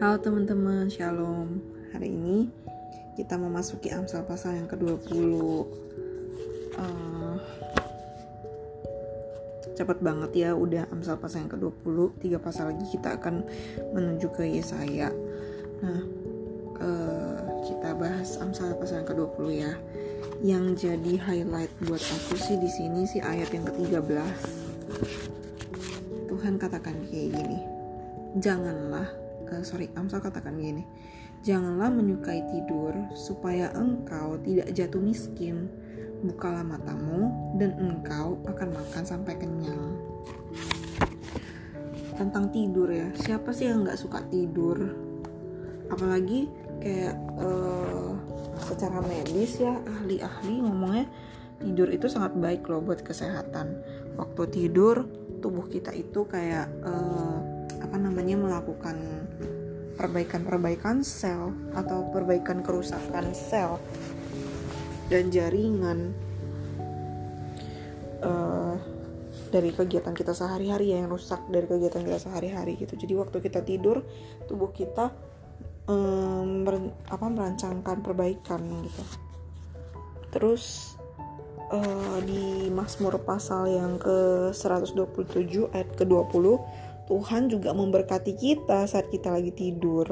Halo teman-teman, Shalom. Hari ini kita memasuki Amsal pasal yang ke-20. Uh, cepat banget ya, udah Amsal pasal yang ke-20. Tiga pasal lagi kita akan menuju ke Yesaya. Nah, uh, kita bahas Amsal pasal yang ke-20 ya. Yang jadi highlight buat aku sih di sini sih ayat yang ke-13. Tuhan katakan kayak gini. Janganlah uh, sorry Amsal katakan gini. Janganlah menyukai tidur supaya engkau tidak jatuh miskin. Bukalah matamu dan engkau akan makan sampai kenyang. Tentang tidur ya siapa sih yang nggak suka tidur? Apalagi kayak uh, secara medis ya ahli-ahli ngomongnya tidur itu sangat baik loh buat kesehatan. Waktu tidur tubuh kita itu kayak uh, apa namanya melakukan perbaikan-perbaikan sel atau perbaikan kerusakan sel dan jaringan uh, dari kegiatan kita sehari-hari ya, yang rusak dari kegiatan kita sehari-hari gitu. Jadi waktu kita tidur tubuh kita um, mer, apa merancangkan perbaikan gitu. Terus uh, di Mazmur pasal yang ke 127 ayat ke-20 Tuhan juga memberkati kita saat kita lagi tidur.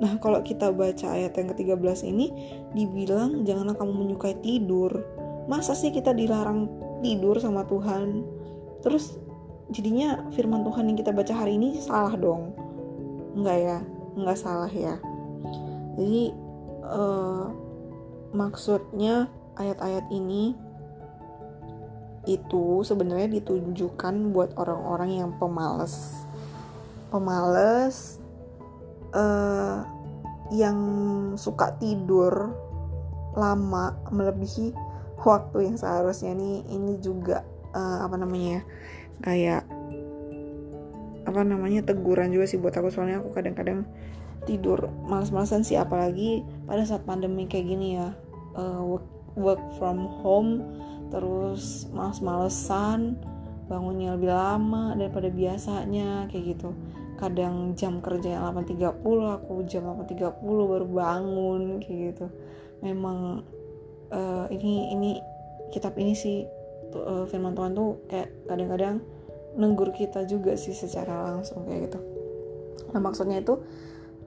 Nah, kalau kita baca ayat yang ke-13 ini, dibilang janganlah kamu menyukai tidur. Masa sih kita dilarang tidur sama Tuhan? Terus jadinya firman Tuhan yang kita baca hari ini salah dong. Enggak ya? Enggak salah ya. Jadi uh, maksudnya ayat-ayat ini itu sebenarnya ditunjukkan buat orang-orang yang pemalas pemalas uh, yang suka tidur lama melebihi waktu yang seharusnya. Nih ini juga uh, apa namanya ya kayak apa namanya teguran juga sih buat aku. Soalnya aku kadang-kadang tidur malas-malasan sih apalagi pada saat pandemi kayak gini ya. Uh, work, work from home terus males-malesan bangunnya lebih lama daripada biasanya kayak gitu. Kadang jam kerja yang 8.30 aku jam 8.30 baru bangun kayak gitu. Memang uh, ini ini kitab ini sih uh, firman Tuhan tuh kayak kadang-kadang nenggur kita juga sih secara langsung kayak gitu. Nah maksudnya itu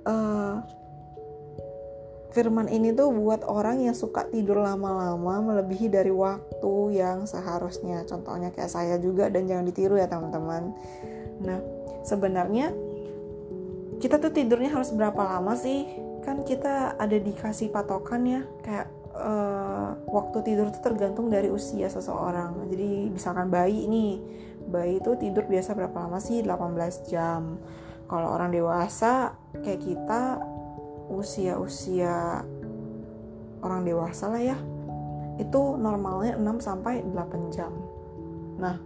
uh, firman ini tuh buat orang yang suka tidur lama-lama melebihi dari waktu yang seharusnya. Contohnya kayak saya juga dan jangan ditiru ya teman-teman. Nah, sebenarnya kita tuh tidurnya harus berapa lama sih? Kan kita ada dikasih patokan ya, kayak uh, waktu tidur tuh tergantung dari usia seseorang. Jadi misalkan bayi nih, bayi itu tidur biasa berapa lama sih? 18 jam. Kalau orang dewasa kayak kita usia-usia orang dewasa lah ya itu normalnya 6 sampai 8 jam. Nah,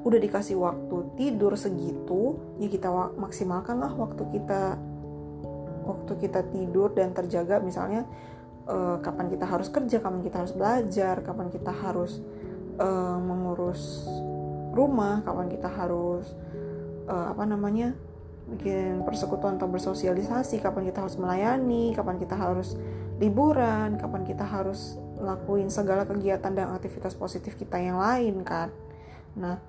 udah dikasih waktu tidur segitu, ya kita maksimalkan lah waktu kita waktu kita tidur dan terjaga misalnya eh, kapan kita harus kerja, kapan kita harus belajar, kapan kita harus eh, mengurus rumah, kapan kita harus eh, apa namanya? Bikin persekutuan atau bersosialisasi, kapan kita harus melayani, kapan kita harus liburan, kapan kita harus ngelakuin segala kegiatan dan aktivitas positif kita yang lain kan. Nah,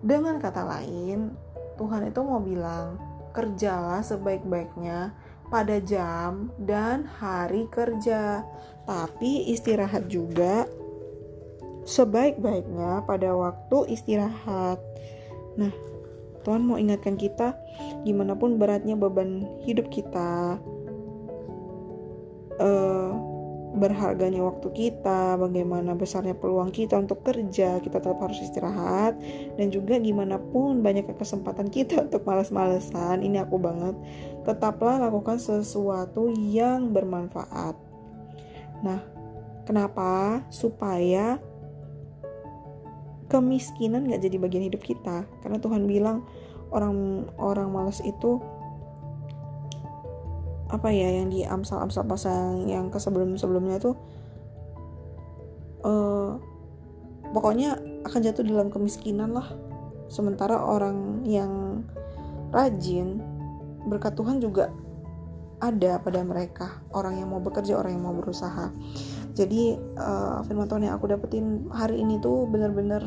dengan kata lain, Tuhan itu mau bilang, kerjalah sebaik-baiknya pada jam dan hari kerja, tapi istirahat juga sebaik-baiknya pada waktu istirahat. Nah, Tuhan mau ingatkan kita gimana pun beratnya beban hidup kita uh, berharganya waktu kita bagaimana besarnya peluang kita untuk kerja kita tetap harus istirahat dan juga gimana pun banyak kesempatan kita untuk malas-malesan ini aku banget tetaplah lakukan sesuatu yang bermanfaat. Nah kenapa? Supaya kemiskinan gak jadi bagian hidup kita. Karena Tuhan bilang orang orang malas itu apa ya yang di amsal-amsal pasang yang ke sebelum sebelumnya itu uh, pokoknya akan jatuh dalam kemiskinan lah. Sementara orang yang rajin berkat Tuhan juga ada pada mereka. Orang yang mau bekerja orang yang mau berusaha jadi uh, firman Tuhan yang aku dapetin hari ini tuh bener-bener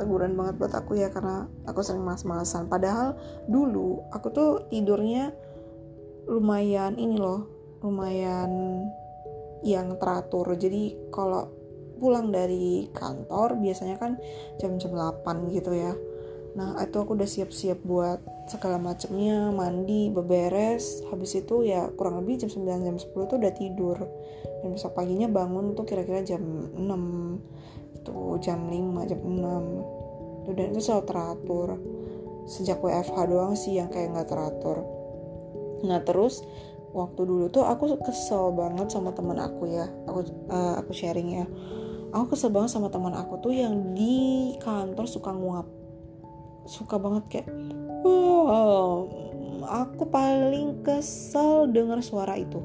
teguran banget buat aku ya karena aku sering malas-malasan. Padahal dulu aku tuh tidurnya lumayan ini loh lumayan yang teratur. Jadi kalau pulang dari kantor biasanya kan jam-jam 8 gitu ya. Nah itu aku udah siap-siap buat segala macamnya mandi beberes. Habis itu ya kurang lebih jam 9 jam 10 tuh udah tidur dan besok paginya bangun tuh kira-kira jam 6 tuh jam 5 jam 6 tuh dan itu selalu teratur. Sejak WFH doang sih yang kayak nggak teratur. Nah terus waktu dulu tuh aku kesel banget sama teman aku ya. Aku uh, aku sharing ya. Aku kesel banget sama teman aku tuh yang di kantor suka nguap. Suka banget kayak wow aku paling kesel dengar suara itu.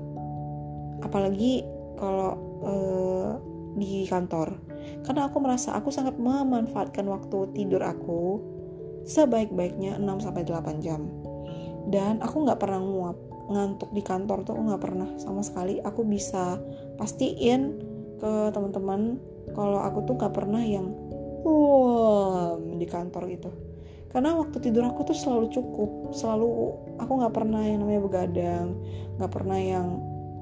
Apalagi kalau uh, di kantor. Karena aku merasa aku sangat memanfaatkan waktu tidur aku sebaik-baiknya 6 sampai 8 jam. Dan aku nggak pernah nguap ngantuk di kantor tuh nggak pernah sama sekali. Aku bisa pastiin ke teman-teman kalau aku tuh nggak pernah yang wow di kantor itu karena waktu tidur aku tuh selalu cukup selalu aku nggak pernah yang namanya begadang nggak pernah yang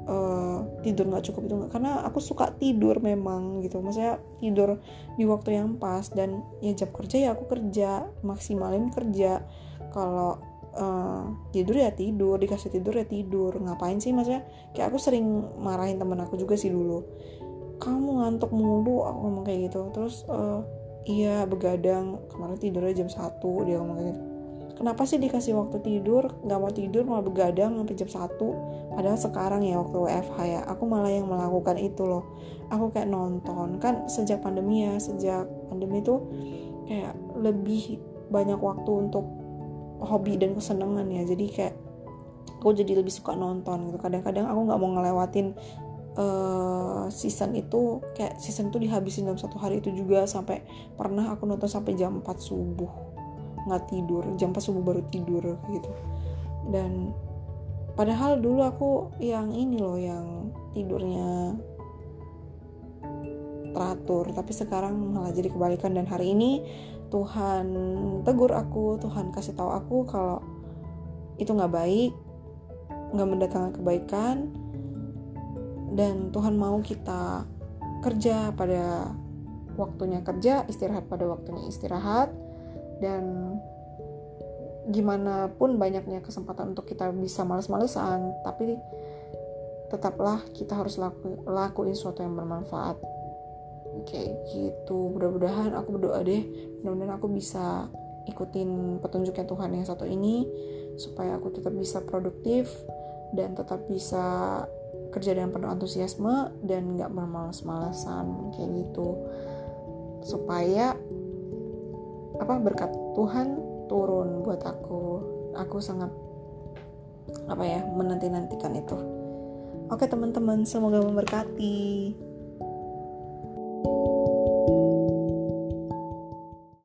uh, tidur nggak cukup itu gak. karena aku suka tidur memang gitu. Maksudnya tidur di waktu yang pas dan ya jam kerja ya aku kerja maksimalin kerja. Kalau uh, tidur ya tidur dikasih tidur ya tidur. Ngapain sih maksudnya? Kayak aku sering marahin temen aku juga sih dulu. Kamu ngantuk mulu aku ngomong kayak gitu. Terus uh, iya begadang. Kemarin tidurnya jam satu dia ngomong kayak gitu kenapa sih dikasih waktu tidur? Nggak mau tidur malah begadang sampai jam satu. Padahal sekarang ya waktu WFH ya aku malah yang melakukan itu loh. Aku kayak nonton. Kan sejak pandemi ya sejak pandemi tuh kayak lebih banyak waktu untuk hobi dan kesenangan ya. Jadi kayak aku jadi lebih suka nonton gitu. Kadang-kadang aku nggak mau ngelewatin uh, season itu kayak season itu dihabisin dalam satu hari itu juga. Sampai pernah aku nonton sampai jam 4 subuh nggak tidur jam 4 subuh baru tidur gitu. Dan padahal dulu aku yang ini loh yang tidurnya teratur tapi sekarang malah jadi kebalikan. Dan hari ini Tuhan tegur aku Tuhan kasih tahu aku kalau itu nggak baik nggak mendatangkan kebaikan dan Tuhan mau kita kerja pada waktunya kerja istirahat pada waktunya istirahat dan gimana pun banyaknya kesempatan untuk kita bisa males-malesan tapi tetaplah kita harus laku, lakuin sesuatu yang bermanfaat. Kayak gitu. Mudah-mudahan aku berdoa deh. Mudah-mudahan aku bisa ikutin petunjuknya Tuhan yang satu ini supaya aku tetap bisa produktif dan tetap bisa kerja dengan penuh antusiasme dan nggak bermalas-malasan kayak gitu. Supaya apa berkat Tuhan turun buat aku. Aku sangat apa ya menanti nantikan itu. Oke teman-teman semoga memberkati